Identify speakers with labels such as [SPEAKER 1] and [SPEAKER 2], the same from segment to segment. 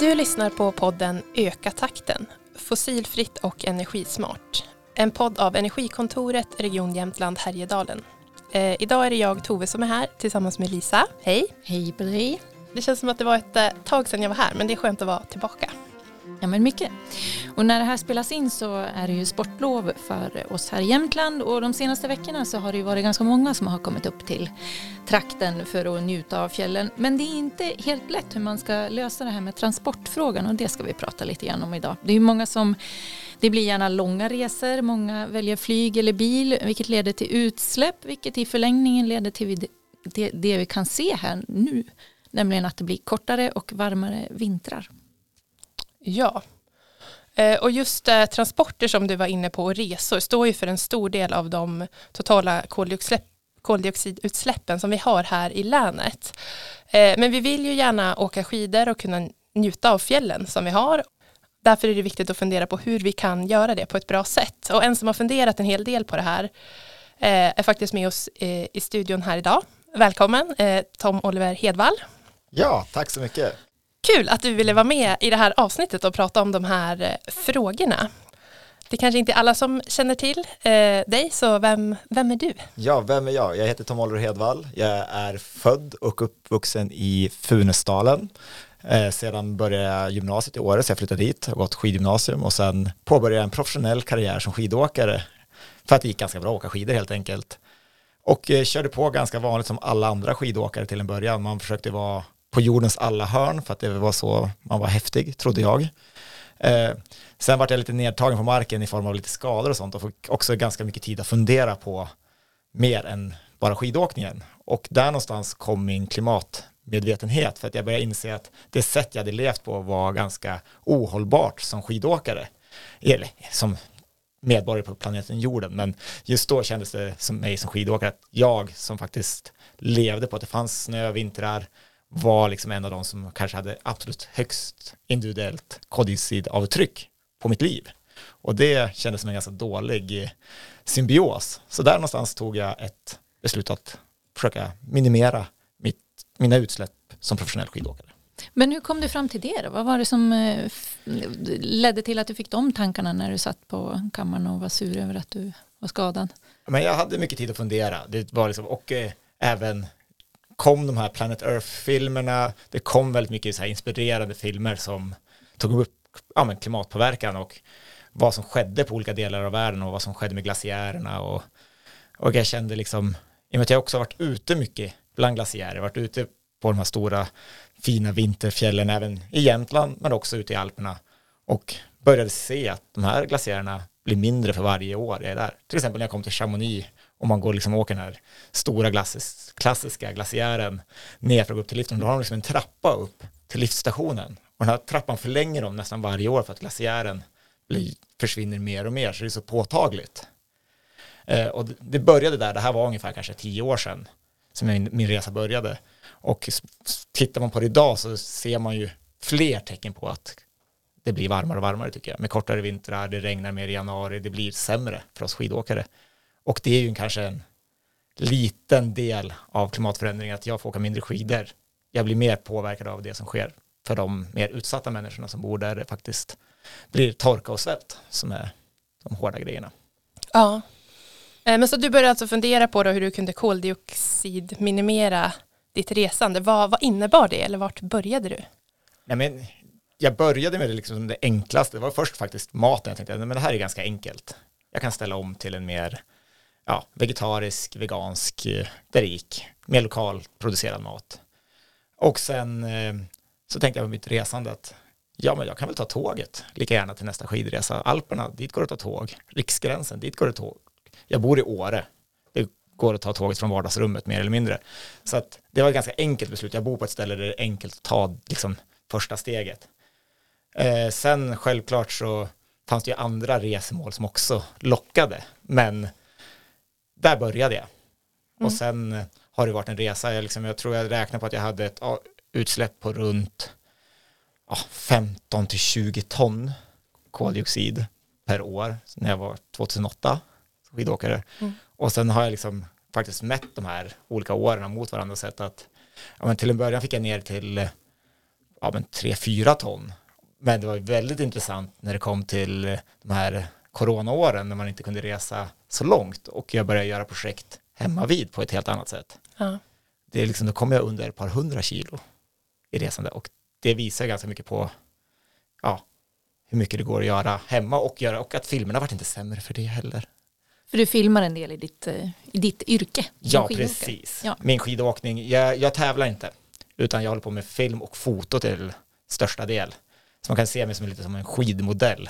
[SPEAKER 1] Du lyssnar på podden Öka takten, fossilfritt och energismart. En podd av Energikontoret Region Jämtland Härjedalen. Eh, idag är det jag Tove som är här tillsammans med Lisa. Hej!
[SPEAKER 2] Hej på dig!
[SPEAKER 1] Det känns som att det var ett eh, tag sedan jag var här men det är skönt att vara tillbaka.
[SPEAKER 2] Ja men mycket. Och när det här spelas in så är det ju sportlov för oss här i Jämtland och de senaste veckorna så har det ju varit ganska många som har kommit upp till trakten för att njuta av fjällen. Men det är inte helt lätt hur man ska lösa det här med transportfrågan och det ska vi prata lite grann om idag. Det är ju många som, det blir gärna långa resor, många väljer flyg eller bil vilket leder till utsläpp vilket i förlängningen leder till det, det vi kan se här nu, nämligen att det blir kortare och varmare vintrar.
[SPEAKER 1] Ja, eh, och just eh, transporter som du var inne på och resor står ju för en stor del av de totala koldioxidutsläpp, koldioxidutsläppen som vi har här i länet. Eh, men vi vill ju gärna åka skidor och kunna njuta av fjällen som vi har. Därför är det viktigt att fundera på hur vi kan göra det på ett bra sätt. Och en som har funderat en hel del på det här eh, är faktiskt med oss eh, i studion här idag. Välkommen Tom Oliver Hedvall.
[SPEAKER 3] Ja, tack så mycket.
[SPEAKER 1] Kul att du ville vara med i det här avsnittet och prata om de här eh, frågorna. Det kanske inte är alla som känner till eh, dig, så vem, vem är du?
[SPEAKER 3] Ja, vem är jag? Jag heter Tom Oliver Hedvall. Jag är född och uppvuxen i Funäsdalen. Eh, sedan började jag gymnasiet i Åre, så jag flyttade dit och gått skidgymnasium och sen påbörjade jag en professionell karriär som skidåkare för att det gick ganska bra att åka skidor helt enkelt. Och eh, körde på ganska vanligt som alla andra skidåkare till en början. Man försökte vara på jordens alla hörn för att det var så man var häftig, trodde jag. Eh, sen vart jag lite nedtagen på marken i form av lite skador och sånt och fick också ganska mycket tid att fundera på mer än bara skidåkningen. Och där någonstans kom min klimatmedvetenhet för att jag började inse att det sätt jag hade levt på var ganska ohållbart som skidåkare. Eller som medborgare på planeten jorden. Men just då kändes det som mig som skidåkare att jag som faktiskt levde på att det fanns snö, vintrar, var liksom en av de som kanske hade absolut högst individuellt koldioxidavtryck på mitt liv. Och det kändes som en ganska dålig symbios. Så där någonstans tog jag ett beslut att försöka minimera mitt, mina utsläpp som professionell skidåkare.
[SPEAKER 2] Men hur kom du fram till det då? Vad var det som eh, ledde till att du fick de tankarna när du satt på kammaren och var sur över att du var skadad?
[SPEAKER 3] Men jag hade mycket tid att fundera. Det var liksom, och eh, även kom de här Planet Earth-filmerna, det kom väldigt mycket så här inspirerande filmer som tog upp ja, men klimatpåverkan och vad som skedde på olika delar av världen och vad som skedde med glaciärerna och, och jag kände liksom, i och med att jag också varit ute mycket bland glaciärer, varit ute på de här stora fina vinterfjällen även i Jämtland men också ute i Alperna och började se att de här glaciärerna blir mindre för varje år jag är där. Till exempel när jag kom till Chamonix om man går liksom och åker den här stora glassis, klassiska glaciären ner för att gå upp till liften, då har de liksom en trappa upp till liftstationen. Och den här trappan förlänger de nästan varje år för att glaciären blir, försvinner mer och mer, så det är så påtagligt. Eh, och det började där, det här var ungefär kanske tio år sedan som min, min resa började. Och tittar man på det idag så ser man ju fler tecken på att det blir varmare och varmare tycker jag. Med kortare vintrar, det regnar mer i januari, det blir sämre för oss skidåkare. Och det är ju kanske en liten del av klimatförändringen att jag får åka mindre skidor. Jag blir mer påverkad av det som sker för de mer utsatta människorna som bor där det faktiskt blir torka och svält som är de hårda grejerna.
[SPEAKER 1] Ja, eh, men så du började alltså fundera på hur du kunde koldioxidminimera ditt resande. Vad, vad innebar det eller vart började du?
[SPEAKER 3] Nej, men jag började med det, liksom det enklaste. Det var först faktiskt maten. Jag tänkte att det här är ganska enkelt. Jag kan ställa om till en mer ja, vegetarisk, vegansk, där det gick, mer lokalproducerad mat. Och sen eh, så tänkte jag på mitt resande att ja, men jag kan väl ta tåget lika gärna till nästa skidresa. Alperna, dit går det att ta tåg. Riksgränsen, dit går det tåg. Jag bor i Åre. Det går att ta tåget från vardagsrummet mer eller mindre. Så att det var ett ganska enkelt beslut. Jag bor på ett ställe där det är enkelt att ta liksom, första steget. Eh, sen självklart så fanns det ju andra resmål som också lockade. Men där började jag. Mm. Och sen eh, har det varit en resa, jag, liksom, jag tror jag räknar på att jag hade ett utsläpp på runt ja, 15 till 20 ton koldioxid per år när jag var 2008 skidåkare. Mm. Och sen har jag liksom faktiskt mätt de här olika åren mot varandra och sett att ja, men till en början fick jag ner till ja, men 3-4 ton. Men det var väldigt intressant när det kom till de här coronaåren när man inte kunde resa så långt och jag började göra projekt hemma vid på ett helt annat sätt.
[SPEAKER 1] Ja.
[SPEAKER 3] Det är liksom, då kom jag under ett par hundra kilo i resande och det visar ganska mycket på ja, hur mycket det går att göra hemma och, göra, och att filmerna vart inte sämre för det heller.
[SPEAKER 2] För du filmar en del i ditt, eh, i ditt yrke.
[SPEAKER 3] Ja, precis.
[SPEAKER 2] Ja.
[SPEAKER 3] Min skidåkning, jag, jag tävlar inte, utan jag håller på med film och foto till största del. Så man kan se mig som lite som en skidmodell,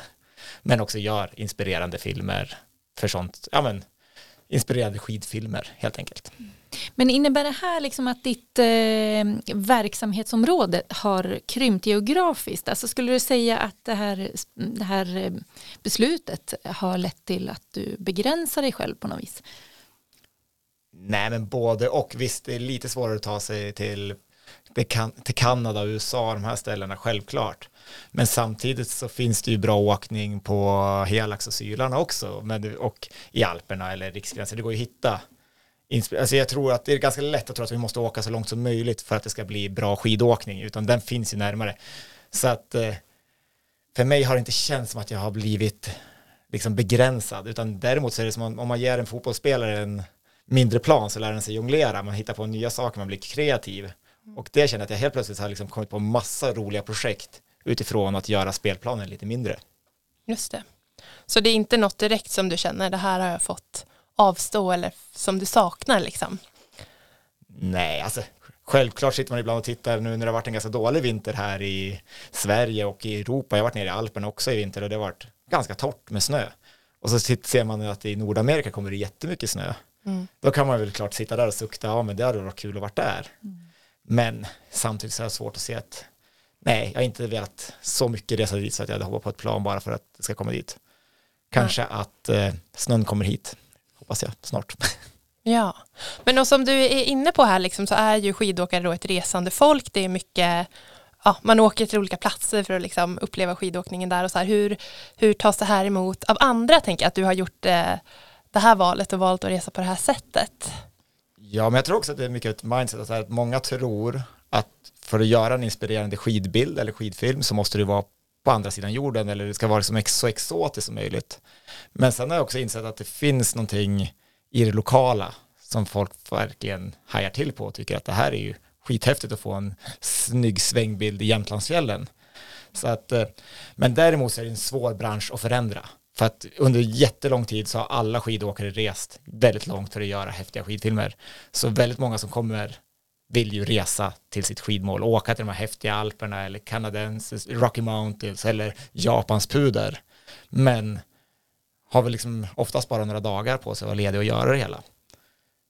[SPEAKER 3] men också gör inspirerande filmer för sånt, ja men, inspirerande skidfilmer helt enkelt.
[SPEAKER 2] Men innebär det här liksom att ditt eh, verksamhetsområde har krympt geografiskt? Alltså skulle du säga att det här, det här eh, beslutet har lett till att du begränsar dig själv på något vis?
[SPEAKER 3] Nej, men både och. Visst, det är lite svårare att ta sig till, till Kanada och USA, de här ställena, självklart. Men samtidigt så finns det ju bra åkning på Helax och Sylarna också, men, och i Alperna eller Riksgränsen. Det går ju att hitta. Alltså jag tror att det är ganska lätt att tro att vi måste åka så långt som möjligt för att det ska bli bra skidåkning, utan den finns ju närmare. Så att eh, för mig har det inte känts som att jag har blivit liksom begränsad, utan däremot så är det som om man ger en fotbollsspelare en mindre plan så lär den sig jonglera, man hittar på nya saker, man blir kreativ. Och det känner jag att jag helt plötsligt har liksom kommit på massa roliga projekt utifrån att göra spelplanen lite mindre.
[SPEAKER 1] Just det. Så det är inte något direkt som du känner, det här har jag fått avstå eller som du saknar liksom?
[SPEAKER 3] Nej, alltså självklart sitter man ibland och tittar nu när det har varit en ganska dålig vinter här i Sverige och i Europa. Jag har varit nere i Alperna också i vinter och det har varit ganska torrt med snö. Och så ser man att i Nordamerika kommer det jättemycket snö.
[SPEAKER 1] Mm.
[SPEAKER 3] Då kan man väl klart sitta där och sukta, ja men det hade varit kul att vara där. Men samtidigt så är det svårt att se att nej, jag har inte velat så mycket resa dit så att jag hade hoppat på ett plan bara för att det ska komma dit. Kanske att eh, snön kommer hit, hoppas jag, snart.
[SPEAKER 1] Ja, men och som du är inne på här liksom, så är ju skidåkare då ett resande folk. Det är mycket, ja, man åker till olika platser för att liksom uppleva skidåkningen där och så här. Hur, hur tas det här emot av andra? Tänker jag att du har gjort eh, det här valet och valt att resa på det här sättet.
[SPEAKER 3] Ja, men jag tror också att det är mycket ett mindset, att att många tror att för att göra en inspirerande skidbild eller skidfilm så måste du vara på andra sidan jorden eller det ska vara liksom så exotiskt som möjligt. Men sen har jag också insett att det finns någonting i det lokala som folk verkligen hajar till på och tycker att det här är ju skithäftigt att få en snygg svängbild i Jämtlandsfjällen. Så att, eh, men däremot så är det en svår bransch att förändra. För att under jättelång tid så har alla skidåkare rest väldigt långt för att göra häftiga skidfilmer. Så väldigt många som kommer vill ju resa till sitt skidmål, åka till de här häftiga Alperna eller kanadensis, Rocky Mountains eller Japans puder. Men har väl liksom oftast bara några dagar på sig att vara ledig och göra det hela.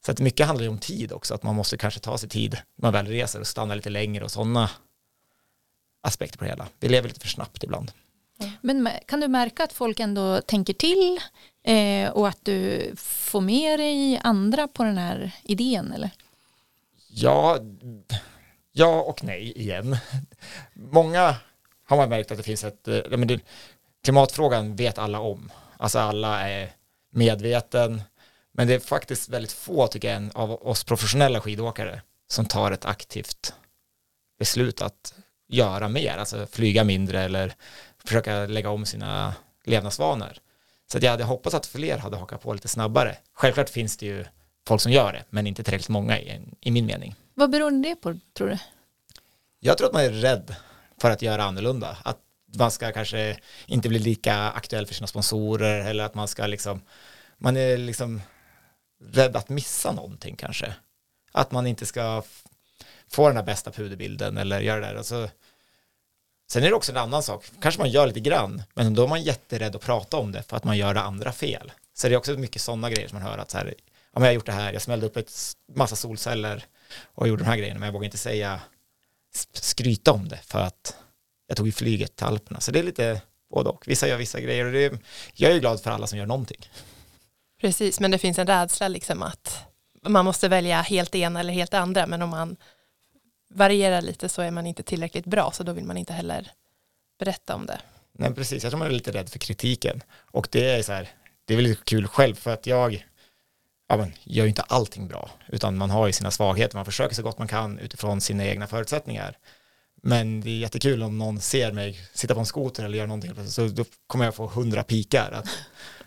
[SPEAKER 3] Så att mycket handlar ju om tid också, att man måste kanske ta sig tid när man väl reser och stanna lite längre och sådana aspekter på det hela. Vi lever lite för snabbt ibland.
[SPEAKER 2] Men kan du märka att folk ändå tänker till eh, och att du får med dig andra på den här idén? Eller?
[SPEAKER 3] Ja, ja och nej igen. Många har man märkt att det finns ett, eh, men det, klimatfrågan vet alla om. Alltså alla är medveten, men det är faktiskt väldigt få tycker jag av oss professionella skidåkare som tar ett aktivt beslut att göra mer, alltså flyga mindre eller försöka lägga om sina levnadsvanor. Så jag hade hoppats att fler hade hakat på lite snabbare. Självklart finns det ju folk som gör det, men inte tillräckligt många i, i min mening.
[SPEAKER 2] Vad beror det på tror du?
[SPEAKER 3] Jag tror att man är rädd för att göra annorlunda. Att man ska kanske inte bli lika aktuell för sina sponsorer eller att man ska liksom, man är liksom rädd att missa någonting kanske. Att man inte ska få den här bästa puderbilden eller göra det där. Och så, sen är det också en annan sak, kanske man gör lite grann, men då är man jätterädd att prata om det för att man gör det andra fel. Så det är också mycket sådana grejer som man hör att så här, ja, men jag har gjort det här, jag smällde upp ett massa solceller och gjorde de här grejerna, men jag vågar inte säga skryta om det för att jag tog ju flyget till Alperna. Så det är lite både och. Vissa gör vissa grejer och det är, jag är ju glad för alla som gör någonting.
[SPEAKER 1] Precis, men det finns en rädsla liksom att man måste välja helt det ena eller helt det andra, men om man varierar lite så är man inte tillräckligt bra, så då vill man inte heller berätta om det.
[SPEAKER 3] Nej, precis. Jag tror man är lite rädd för kritiken. Och det är så här, det är väl lite kul själv för att jag ja, men, gör ju inte allting bra, utan man har ju sina svagheter. Man försöker så gott man kan utifrån sina egna förutsättningar. Men det är jättekul om någon ser mig sitta på en skoter eller göra någonting, så då kommer jag få hundra pikar. Att,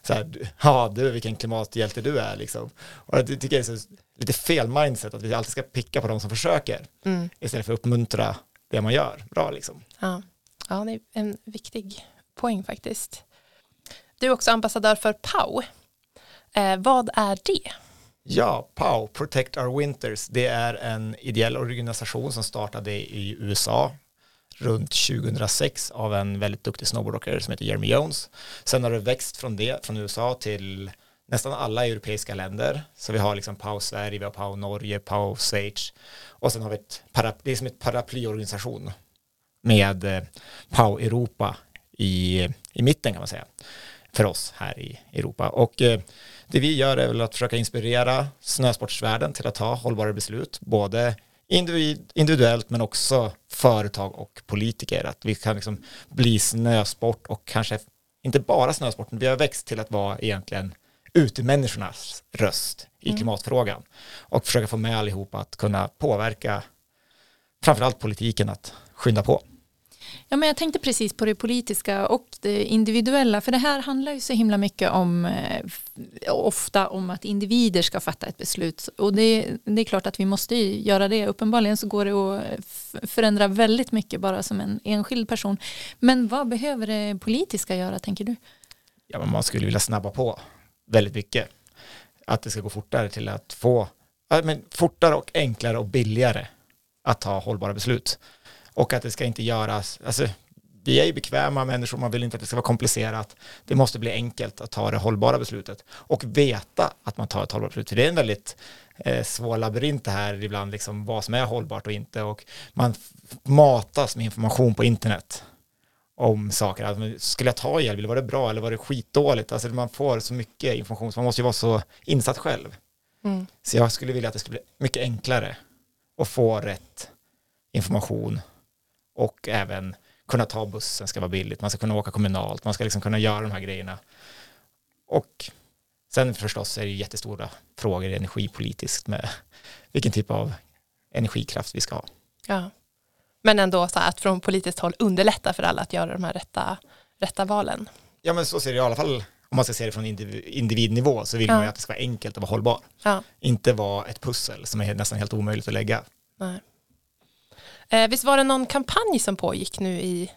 [SPEAKER 3] så här, ja du vilken klimathjälte du är liksom. Och det tycker jag är så, lite fel mindset att vi alltid ska picka på de som försöker
[SPEAKER 1] Mm.
[SPEAKER 3] istället för att uppmuntra det man gör bra liksom.
[SPEAKER 1] Ja. ja, det är en viktig poäng faktiskt. Du är också ambassadör för POW. Eh, vad är det?
[SPEAKER 3] Ja, POW, Protect Our Winters, det är en ideell organisation som startade i USA runt 2006 av en väldigt duktig snowboardåkare som heter Jeremy Jones. Sen har det växt från det, från USA till nästan alla europeiska länder. Så vi har liksom PAO Sverige, vi har PAO Norge, PAO Schweiz och sen har vi ett, para, det är som ett paraplyorganisation med eh, PAO Europa i, i mitten kan man säga för oss här i Europa. Och eh, det vi gör är väl att försöka inspirera snösportsvärlden till att ta hållbara beslut, både individ, individuellt men också företag och politiker. Att vi kan liksom bli snösport och kanske inte bara snösport, men vi har växt till att vara egentligen utemänniskornas röst i
[SPEAKER 1] Mm.
[SPEAKER 3] klimatfrågan och försöka få med allihopa att kunna påverka framförallt politiken att skynda på.
[SPEAKER 2] Ja, men jag tänkte precis på det politiska och det individuella, för det här handlar ju så himla mycket om, eh, ofta om att individer ska fatta ett beslut. Och det, det är klart att vi måste göra det. Uppenbarligen så går det att förändra väldigt mycket bara som en enskild person. Men vad behöver det politiska göra, tänker du?
[SPEAKER 3] ja, men man skulle vilja snabba på väldigt mycket. Att det ska gå fortare till att få, men fortare och enklare och billigare att ta hållbara beslut. Och att det ska inte göras, alltså vi är ju bekväma människor, man vill inte att det ska vara komplicerat. Det måste bli enkelt att ta det hållbara beslutet och veta att man tar ett hållbart beslut. För det är en väldigt eh, svår labyrint det här ibland, liksom vad som är hållbart och inte. Och man matas med information på internet om saker. Alltså, skulle jag ta elbil, var det bra eller var det skitdåligt? Alltså man får så mycket information, så man måste ju vara så insatt själv.
[SPEAKER 1] Mm.
[SPEAKER 3] Så jag skulle vilja att det skulle bli mycket enklare att få rätt information och även kunna ta bussen ska vara billigt, man ska kunna åka kommunalt, man ska liksom kunna göra de här grejerna. Och sen förstås är det jättestora frågor energipolitiskt med vilken typ av energikraft vi ska ha.
[SPEAKER 1] Ja. Men ändå så att från politiskt håll underlätta för alla att göra de här rätta, rätta valen.
[SPEAKER 3] Ja men så ser det i alla fall, om man ska se det från indiv- individnivå så vill
[SPEAKER 1] Ja.
[SPEAKER 3] man ju att det ska vara enkelt att vara hållbar.
[SPEAKER 1] Ja.
[SPEAKER 3] Inte vara ett pussel som är nästan helt omöjligt att lägga.
[SPEAKER 1] Nej. Eh, visst var det någon kampanj som pågick nu i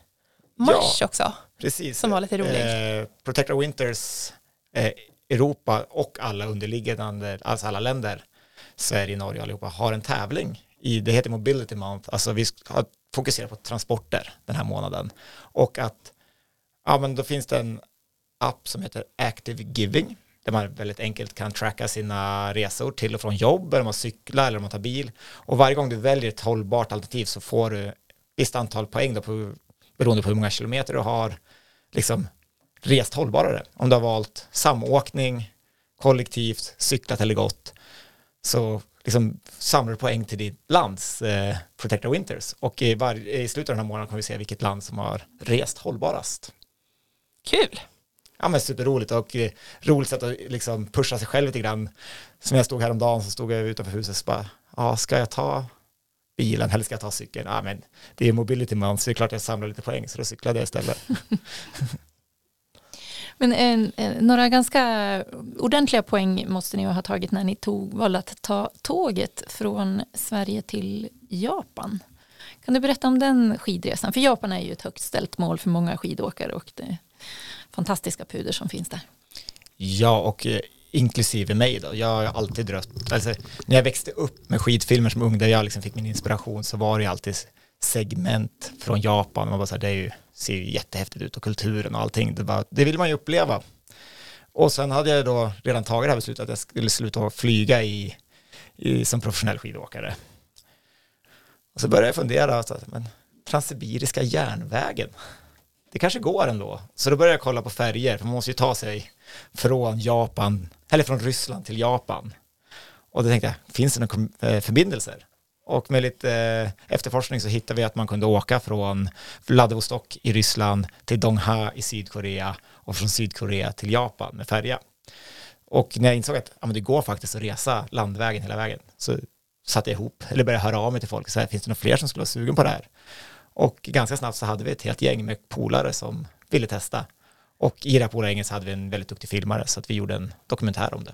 [SPEAKER 1] mars också?
[SPEAKER 3] Precis.
[SPEAKER 1] Som var lite rolig.
[SPEAKER 3] Eh, Protect Our Winters, eh, Europa och alla underliggande, alltså alla länder, Sverige, Norge allihopa, har en tävling. I, det heter Mobility Month, alltså vi ska fokusera på transporter den här månaden. Och att, ja men då finns det en app som heter Active Giving, där man väldigt enkelt kan tracka sina resor till och från jobb, eller om man cyklar eller om man tar bil. Och varje gång du väljer ett hållbart alternativ så får du ett visst antal poäng då på, beroende på hur många kilometer du har liksom rest hållbarare. Om du har valt samåkning, kollektivt, cyklat eller gått så liksom samlar du poäng till ditt lands eh, Protector Winters och i, var, i slutet av den här månaden kommer vi se vilket land som har rest hållbarast.
[SPEAKER 1] Kul!
[SPEAKER 3] Ja men superroligt och eh, roligt sätt att liksom pusha sig själv lite grann. Som jag stod häromdagen så stod jag utanför huset och bara, ja ska jag ta bilen eller ska jag ta cykeln? Ja men det är mobility month så det är klart jag samlar lite poäng så då cyklade jag istället.
[SPEAKER 2] Men en, en, några ganska ordentliga poäng måste ni ha tagit när ni tog, valde att ta tåget från Sverige till Japan. Kan du berätta om den skidresan? För Japan är ju ett högt ställt mål för många skidåkare och det fantastiska puder som finns där.
[SPEAKER 3] Ja, och eh, inklusive mig då. Jag har alltid drömt, alltså, när jag växte upp med skidfilmer som ung, där jag liksom fick min inspiration, så var det ju alltid segment från Japan. Man bara så här, det är ju, ser ju jättehäftigt ut och kulturen och allting. Det, bara, det vill man ju uppleva. Och sen hade jag då redan tagit det här beslutet att jag skulle sluta flyga i, i, som professionell skidåkare. Och så började jag fundera, så att, men Transsibiriska järnvägen, det kanske går ändå. Så då började jag kolla på färger, för man måste ju ta sig från Japan, eller från Ryssland till Japan. Och då tänkte jag, finns det några eh, förbindelser? Och med lite eh, efterforskning så hittade vi att man kunde åka från Vladivostok i Ryssland till Dongha i Sydkorea och från Sydkorea till Japan med färja. Och när jag insåg att ja, men det går faktiskt att resa landvägen hela vägen så satte jag ihop, eller började höra av mig till folk, så här, finns det några fler som skulle vara sugen på det här? Och ganska snabbt så hade vi ett helt gäng med polare som ville testa. Och i det här polargänget så hade vi en väldigt duktig filmare så att vi gjorde en dokumentär om det.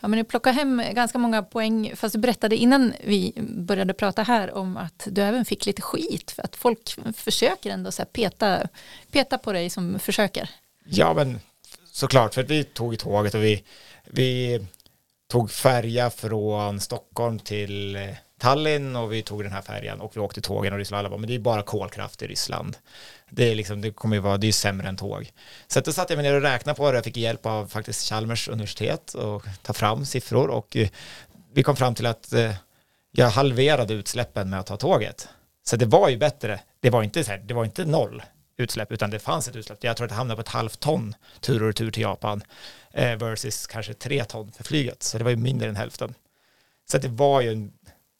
[SPEAKER 2] Ja, men du plockar hem ganska många poäng, fast du berättade innan vi började prata här om att du även fick lite skit för att folk försöker ändå så peta, peta på dig som försöker.
[SPEAKER 3] Ja, men såklart, för att vi tog tåget och vi, vi tog färja från Stockholm till eh, Tallinn och vi tog den här färjan och vi åkte tågen och Ryssland alla bara, men det är bara kolkraft i Ryssland. Det är liksom, det kommer ju vara, det är sämre än tåg. Så då satte jag mig ner och räknade på det, jag fick hjälp av faktiskt Chalmers universitet och ta fram siffror och eh, vi kom fram till att eh, jag halverade utsläppen med att ta tåget. Så det var ju bättre, det var inte så här, det var inte noll utsläpp, utan det fanns ett utsläpp. Jag tror att det hamnade på ett halvt ton tur och retur till Japan eh, versus kanske tre ton för flyget, så det var ju mindre än hälften. Så det var ju en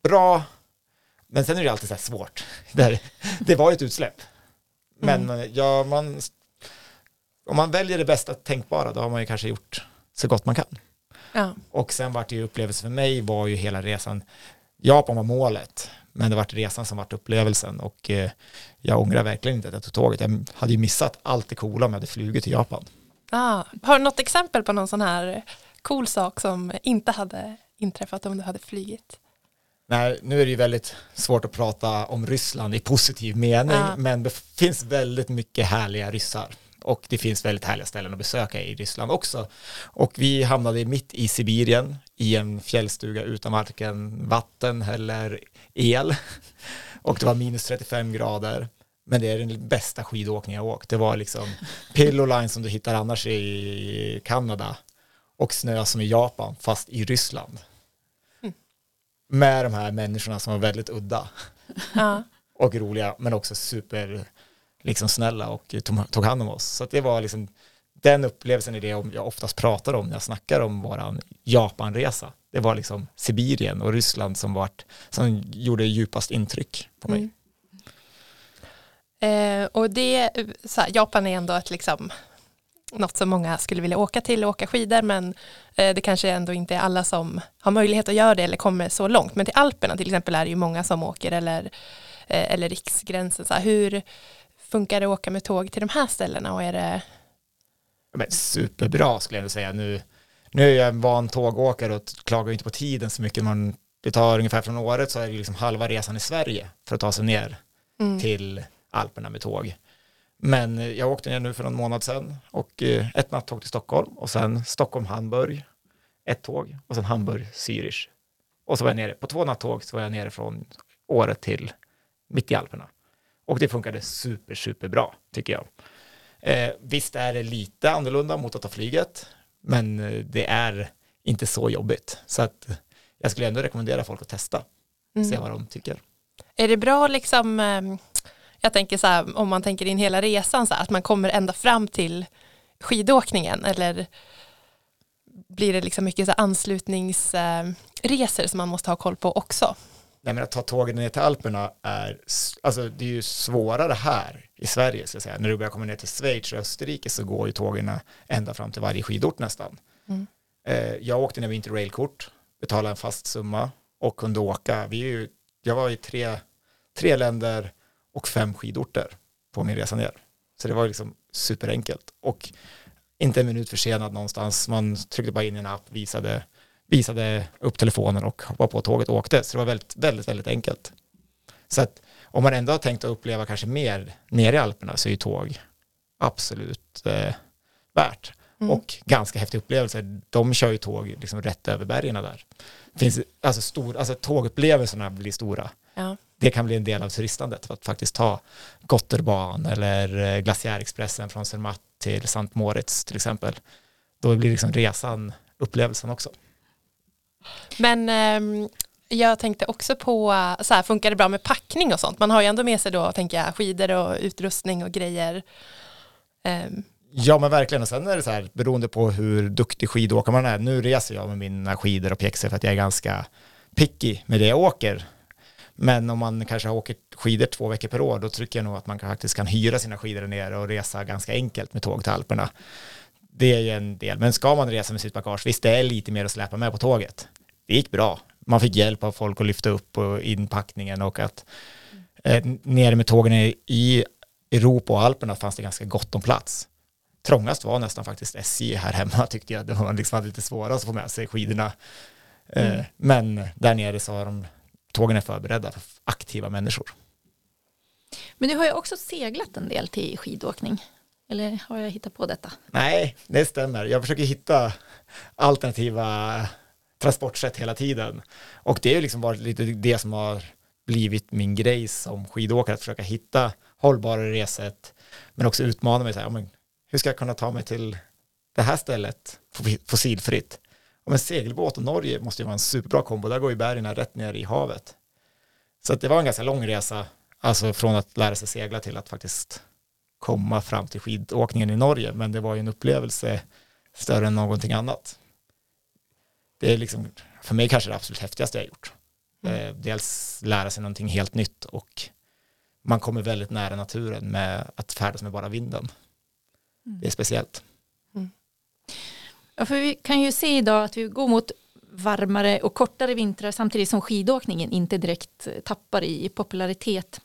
[SPEAKER 3] bra, men sen är det alltid så här svårt. Det, det var ju ett utsläpp. Men mm. ja, man, om man väljer det bästa tänkbara, då har man ju kanske gjort så gott man kan. Ja. Och sen vart det ju upplevelse för mig var ju hela resan, Japan var målet, men det vart resan som vart upplevelsen och eh, jag ångrar verkligen inte att jag tog tåget. Jag hade ju missat allt det coola om jag hade flugit till Japan.
[SPEAKER 1] Ah, har du något exempel på någon sån här cool sak som inte hade inträffat om du hade flugit?
[SPEAKER 3] Nej, nu är det ju väldigt svårt att prata om Ryssland i positiv mening, ja. men det finns väldigt mycket härliga ryssar och det finns väldigt härliga ställen att besöka i Ryssland också. Och vi hamnade mitt i Sibirien i en fjällstuga utan varken vatten eller el och det var minus 35 grader. Men det är den bästa skidåkning jag åkt. Det var liksom pilloline som du hittar annars i Kanada och snö som i Japan fast i Ryssland med de här människorna som var väldigt udda ja. och roliga men också super liksom snälla och tog, hand om oss. Så det var liksom den upplevelsen är det jag oftast pratar om när jag snackar om våran Japanresa. Det var liksom Sibirien och Ryssland som, vart, som gjorde djupast intryck på mig.
[SPEAKER 1] Mm. Eh, och det, här, Japan är ändå ett liksom något som många skulle vilja åka till och åka skidor men eh, det kanske ändå inte är alla som har möjlighet att göra det eller kommer så långt. Men till Alperna till exempel är det ju många som åker eller, eh, eller riksgränsen. Så här, hur funkar det att åka med tåg till de här ställena och är det?
[SPEAKER 3] Men superbra skulle jag säga. Nu, nu är jag en van tågåkare och klagar inte på tiden så mycket. Man, det tar ungefär från året så är det liksom halva resan i Sverige för att ta sig ner mm. till Alperna med tåg. Men eh, jag åkte ner nu för någon månad sedan och eh, ett nattåg till Stockholm och sen Stockholm-Hamburg, ett tåg och sen Hamburg-Zürich. Och så var jag nere, på två nattåg så var jag nere från året till mitt i Alperna. Och det funkade super, super bra tycker jag. Eh, visst är det lite annorlunda mot att ta flyget, men eh, det är inte så jobbigt. Så att jag skulle ändå rekommendera folk att testa, mm. se vad de tycker.
[SPEAKER 1] Är det bra liksom jag tänker så här, om man tänker in hela resan, så här, att man kommer ända fram till skidåkningen eller blir det liksom mycket så anslutningsresor som man måste ha koll på också?
[SPEAKER 3] Nej, men att ta tåget ner till Alperna är, alltså det är ju svårare här i Sverige, så att säga. När du börjar komma ner till Schweiz och Österrike så går ju tågen ända fram till varje skidort nästan. Mm. Eh, jag åkte ner med interrailkort, betalade en fast summa och kunde åka. Vi är ju, jag var i tre, tre länder och fem skidorter på min resa ner. Så det var liksom superenkelt och inte en minut försenad någonstans. Man tryckte bara in i en app, visade, visade upp telefonen och hoppade på tåget och åkte. Så det var väldigt, väldigt, väldigt enkelt. Så att om man ändå har tänkt att uppleva kanske mer nere i Alperna så är ju tåg absolut eh, värt. Mm. Och ganska häftig upplevelse. De kör ju tåg liksom rätt över bergen där. Finns, alltså, stor, alltså tågupplevelserna blir stora. Ja det kan bli en del av turistandet, att faktiskt ta Gotterban eller eh, Glaciärexpressen från Zermatt till Sankt Moritz till exempel. Då blir liksom resan upplevelsen också.
[SPEAKER 1] Men eh, jag tänkte också på, så här, funkar det bra med packning och sånt? Man har ju ändå med sig då, tänker jag, skidor och utrustning och grejer.
[SPEAKER 3] Eh. Ja men verkligen och sen är det så här beroende på hur duktig skidåkare man är. Nu reser jag med mina skidor och pjäxor för att jag är ganska picky med det jag åker men om man kanske åker skidor två veckor per år, då tycker jag nog att man faktiskt kan hyra sina skidor nere och resa ganska enkelt med tåg till Alperna. Det är ju en del, men ska man resa med sitt bagage, visst det är lite mer att släpa med på tåget. Det gick bra. Man fick hjälp av folk att lyfta upp och inpackningen och att Eh, nere med tågen i, Europa och Alperna fanns det ganska gott om plats. Trångast var nästan faktiskt SJ här hemma tyckte jag. Det var liksom lite svårast att få med sig skidorna. Eh,
[SPEAKER 1] Mm.
[SPEAKER 3] Men där nere så har de tågen är förberedda för aktiva människor.
[SPEAKER 2] Men du har ju också seglat en del till skidåkning. Eller har jag hittat på detta?
[SPEAKER 3] Nej, det stämmer. Jag försöker hitta alternativa transportsätt hela tiden. Och det är liksom varit lite det som har blivit min grej som skidåkare, att försöka hitta hållbara resätt, men också utmana mig. Så här, hur ska jag kunna ta mig till det här stället fossilfritt? Men segelbåt och Norge måste ju vara en superbra kombo. Där går ju bergen rätt ner i havet. Så att det var en ganska lång resa, alltså från att lära sig segla till att faktiskt komma fram till skidåkningen i Norge, men det var ju en upplevelse större än någonting annat. Det är liksom, för mig kanske det absolut häftigaste jag gjort.
[SPEAKER 1] Mm.
[SPEAKER 3] Eh, dels lära sig någonting helt nytt och man kommer väldigt nära naturen med att färdas med bara vinden. Det är speciellt.
[SPEAKER 2] Ja, för vi kan ju se idag att vi går mot varmare och kortare vintrar samtidigt som skidåkningen inte direkt eh, tappar i popularitet.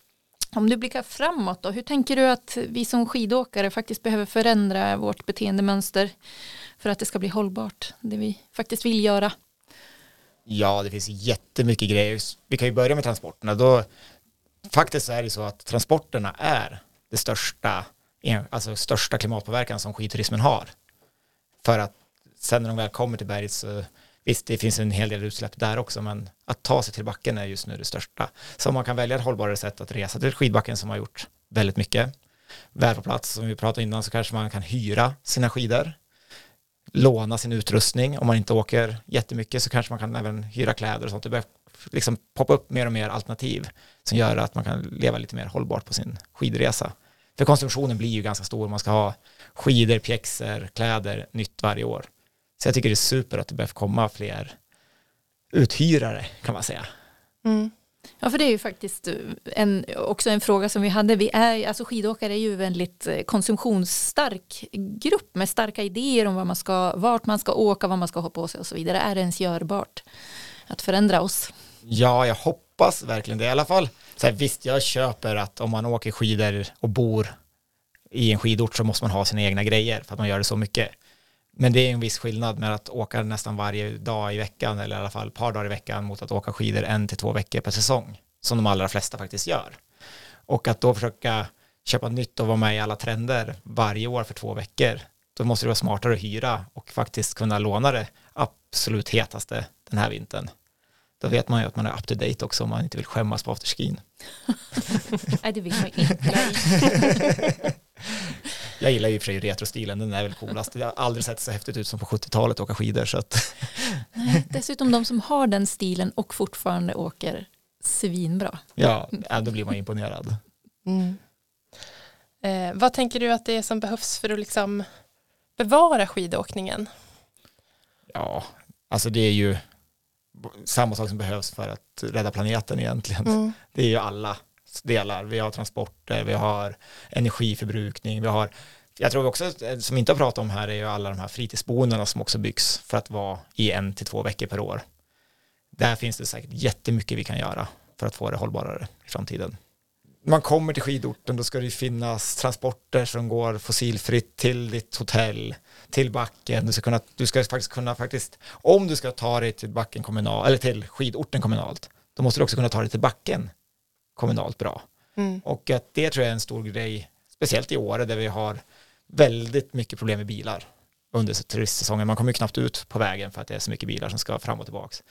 [SPEAKER 2] Om du blickar framåt då, hur tänker du att vi som skidåkare faktiskt behöver förändra vårt beteendemönster för att det ska bli hållbart, det vi faktiskt vill göra?
[SPEAKER 3] Ja, det finns jättemycket grejer. Vi kan ju börja med transporterna. Då, faktiskt är det så att transporterna är det största, eh, alltså största klimatpåverkan som skidturismen har. För att sen när de väl kommer till berget så visst, det finns en hel del utsläpp där också, men att ta sig till backen är just nu det största. Så om man kan välja ett hållbarare sätt att resa till skidbacken som har gjort väldigt mycket, väl på plats, som vi pratade innan, så kanske man kan hyra sina skidor låna sin utrustning. Om man inte åker jättemycket så kanske man kan även hyra kläder och sånt. Det börjar liksom poppa upp mer och mer alternativ som gör att man kan leva lite mer hållbart på sin skidresa. För konsumtionen blir ju ganska stor. Man ska ha skidor, pjäxor, kläder nytt varje år. Så jag tycker det är super att det börjar komma fler uthyrare kan man säga.
[SPEAKER 1] Mm.
[SPEAKER 2] Ja, för det är ju faktiskt eh, en, också en fråga som vi hade. Vi är, alltså skidåkare är ju en väldigt eh, konsumtionsstark grupp med starka idéer om vad man ska, vart man ska åka, vad man ska ha på sig och så vidare. Är det ens görbart att förändra oss?
[SPEAKER 3] Ja, jag hoppas verkligen det. I alla fall, så här, visst, jag köper att om man åker skidor och bor i en skidort så måste man ha sina egna grejer för att man gör det så mycket. Men det är en viss skillnad med att åka nästan varje dag i veckan eller i alla fall ett par dagar i veckan mot att åka skidor en till två veckor per säsong som de allra flesta faktiskt gör. Och att då försöka köpa nytt och vara med i alla trender varje år för två veckor då måste det vara smartare att hyra och faktiskt kunna låna det absolut hetaste den här vintern. Då vet man ju att man är up to date också om man inte vill skämmas på afterskin.
[SPEAKER 2] Nej, det vill man inte.
[SPEAKER 3] Jag gillar ju för sig retrostilen, den är väl coolast. Jag har aldrig sett så häftigt ut som på 70-talet åka skidor. Så att,
[SPEAKER 2] Nej, dessutom de som har den stilen och fortfarande åker svinbra.
[SPEAKER 3] ja, ja, då blir man imponerad.
[SPEAKER 1] Mm. Eh, vad tänker du att det är som behövs för att liksom bevara skidåkningen?
[SPEAKER 3] Ja, alltså det är ju samma sak som behövs för att rädda planeten egentligen.
[SPEAKER 1] Mm.
[SPEAKER 3] Det är ju alla delar. Vi har transporter, vi har energiförbrukning, vi har jag tror också, eh, som vi inte har pratat om här, är ju alla de här fritidsboendena som också byggs för att vara i en till två veckor per år. Där finns det säkert jättemycket vi kan göra för att få det hållbarare i framtiden. Man kommer till skidorten, då ska det ju finnas transporter som går fossilfritt till ditt hotell, till backen. Du ska, kunna, du ska faktiskt kunna faktiskt, om du ska ta dig till backen kommunal, eller till skidorten kommunalt, då måste du också kunna ta dig till backen kommunalt bra.
[SPEAKER 1] Mm.
[SPEAKER 3] Och att det tror jag är en stor grej, speciellt i Åre där vi har väldigt mycket problem med bilar under turistsäsongen. Man kommer ju knappt ut på vägen för att det är så mycket bilar som ska fram och tillbaks.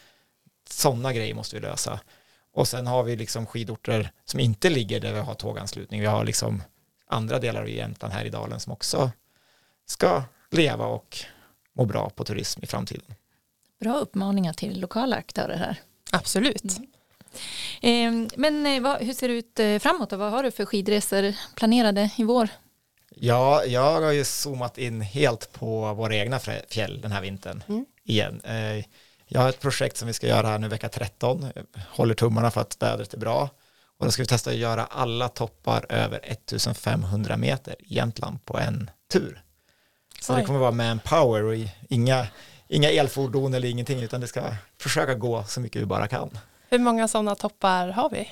[SPEAKER 3] Sådana grejer måste vi lösa. Och sen har vi liksom skidorter som inte ligger där vi har tåganslutning. Vi har liksom andra delar av Jämtland här i dalen som också ska leva och må bra på turism i framtiden.
[SPEAKER 2] Bra uppmaningar till lokala aktörer här.
[SPEAKER 1] Absolut.
[SPEAKER 2] Eh, Men eh, vad, hur ser det ut eh, framåt och vad har du för skidresor planerade i vår?
[SPEAKER 3] Ja, jag har ju zoomat in helt på våra egna fjäll den här vintern
[SPEAKER 1] Mm.
[SPEAKER 3] igen. Eh, Jag har ett projekt som vi ska göra här nu vecka 13. Jag håller tummarna för att vädret är bra. Och då ska vi testa att göra alla toppar över 1500 meter i Jämtland på en tur. Så det
[SPEAKER 1] Oj.
[SPEAKER 3] kommer vara manpower och i- inga, inga elfordon eller ingenting utan det ska försöka gå så mycket vi bara kan.
[SPEAKER 1] Hur många sådana toppar har vi?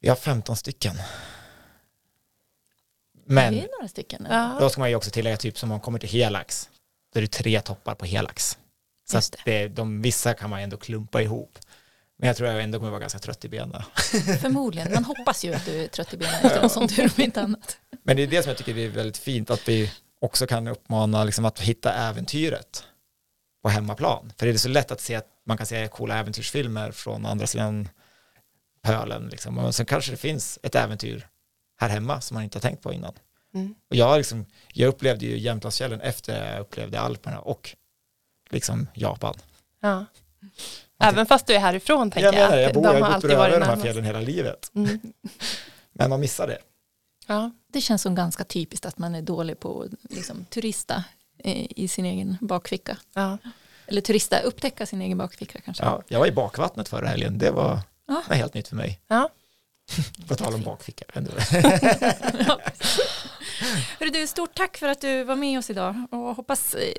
[SPEAKER 3] Vi har 15 stycken.
[SPEAKER 2] Det
[SPEAKER 3] Men
[SPEAKER 2] är några stycken.
[SPEAKER 1] Ja.
[SPEAKER 3] då ska man ju också tillägga typ som man kommer till helax. Då är det tre toppar på helax. Så
[SPEAKER 2] Just
[SPEAKER 3] att det, de, vissa kan man ändå klumpa ihop. Men jag tror jag ändå kommer vara ganska trött i benen.
[SPEAKER 2] Förmodligen. Man hoppas ju att du är trött i benen efter något sånt, om inte annat.
[SPEAKER 3] Men det är det som jag tycker är väldigt fint, att vi också kan uppmana liksom, att hitta äventyret på hemmaplan. För det är så lätt att se att man kan se coola äventyrsfilmer från andra sidan pölen. Liksom. Och sen kanske det finns ett äventyr här hemma som man inte har tänkt på innan.
[SPEAKER 1] Mm.
[SPEAKER 3] Och jag, liksom, jag upplevde ju Jämtlandsfjällen efter jag upplevde Alperna och liksom Japan.
[SPEAKER 1] Ja. Även fast du är härifrån tänker
[SPEAKER 3] jag
[SPEAKER 1] jag.
[SPEAKER 3] menar, jag bor,
[SPEAKER 1] de
[SPEAKER 3] jag
[SPEAKER 1] har
[SPEAKER 3] bott
[SPEAKER 1] varit
[SPEAKER 3] de här fjällen hela livet.
[SPEAKER 1] Mm.
[SPEAKER 3] Men man missar det.
[SPEAKER 1] Ja.
[SPEAKER 2] Det känns som ganska typiskt att man är dålig på att liksom, turista i sin egen bakficka.
[SPEAKER 1] Ja.
[SPEAKER 2] Eller turista, upptäcka sin egen bakficka kanske.
[SPEAKER 3] Ja, jag var i bakvattnet förra helgen, det var,
[SPEAKER 2] Ja.
[SPEAKER 3] var helt nytt för mig.
[SPEAKER 1] Ja.
[SPEAKER 3] På tal om bakficka. ändå.
[SPEAKER 2] Hörru du, stort tack för att du var med oss idag och hoppas eh,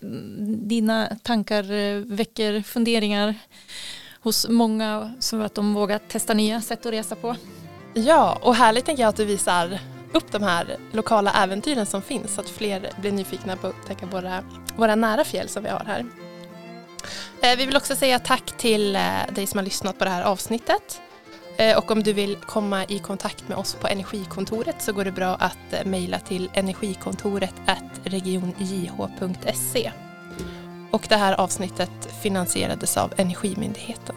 [SPEAKER 2] dina tankar eh, väcker funderingar hos många så att de vågar testa nya sätt att resa på.
[SPEAKER 1] ja, och härligt tänker jag att du visar upp de här lokala äventyren som finns så att fler blir nyfikna på att upptäcka våra, våra nära fjäll som vi har här. Eh, vi vill också säga tack till eh, dig som har lyssnat på det här avsnittet. Eh, och om du vill komma i kontakt med oss på Energikontoret så går det bra att mejla till energikontoret regionjh.se. Och det här avsnittet finansierades av Energimyndigheten.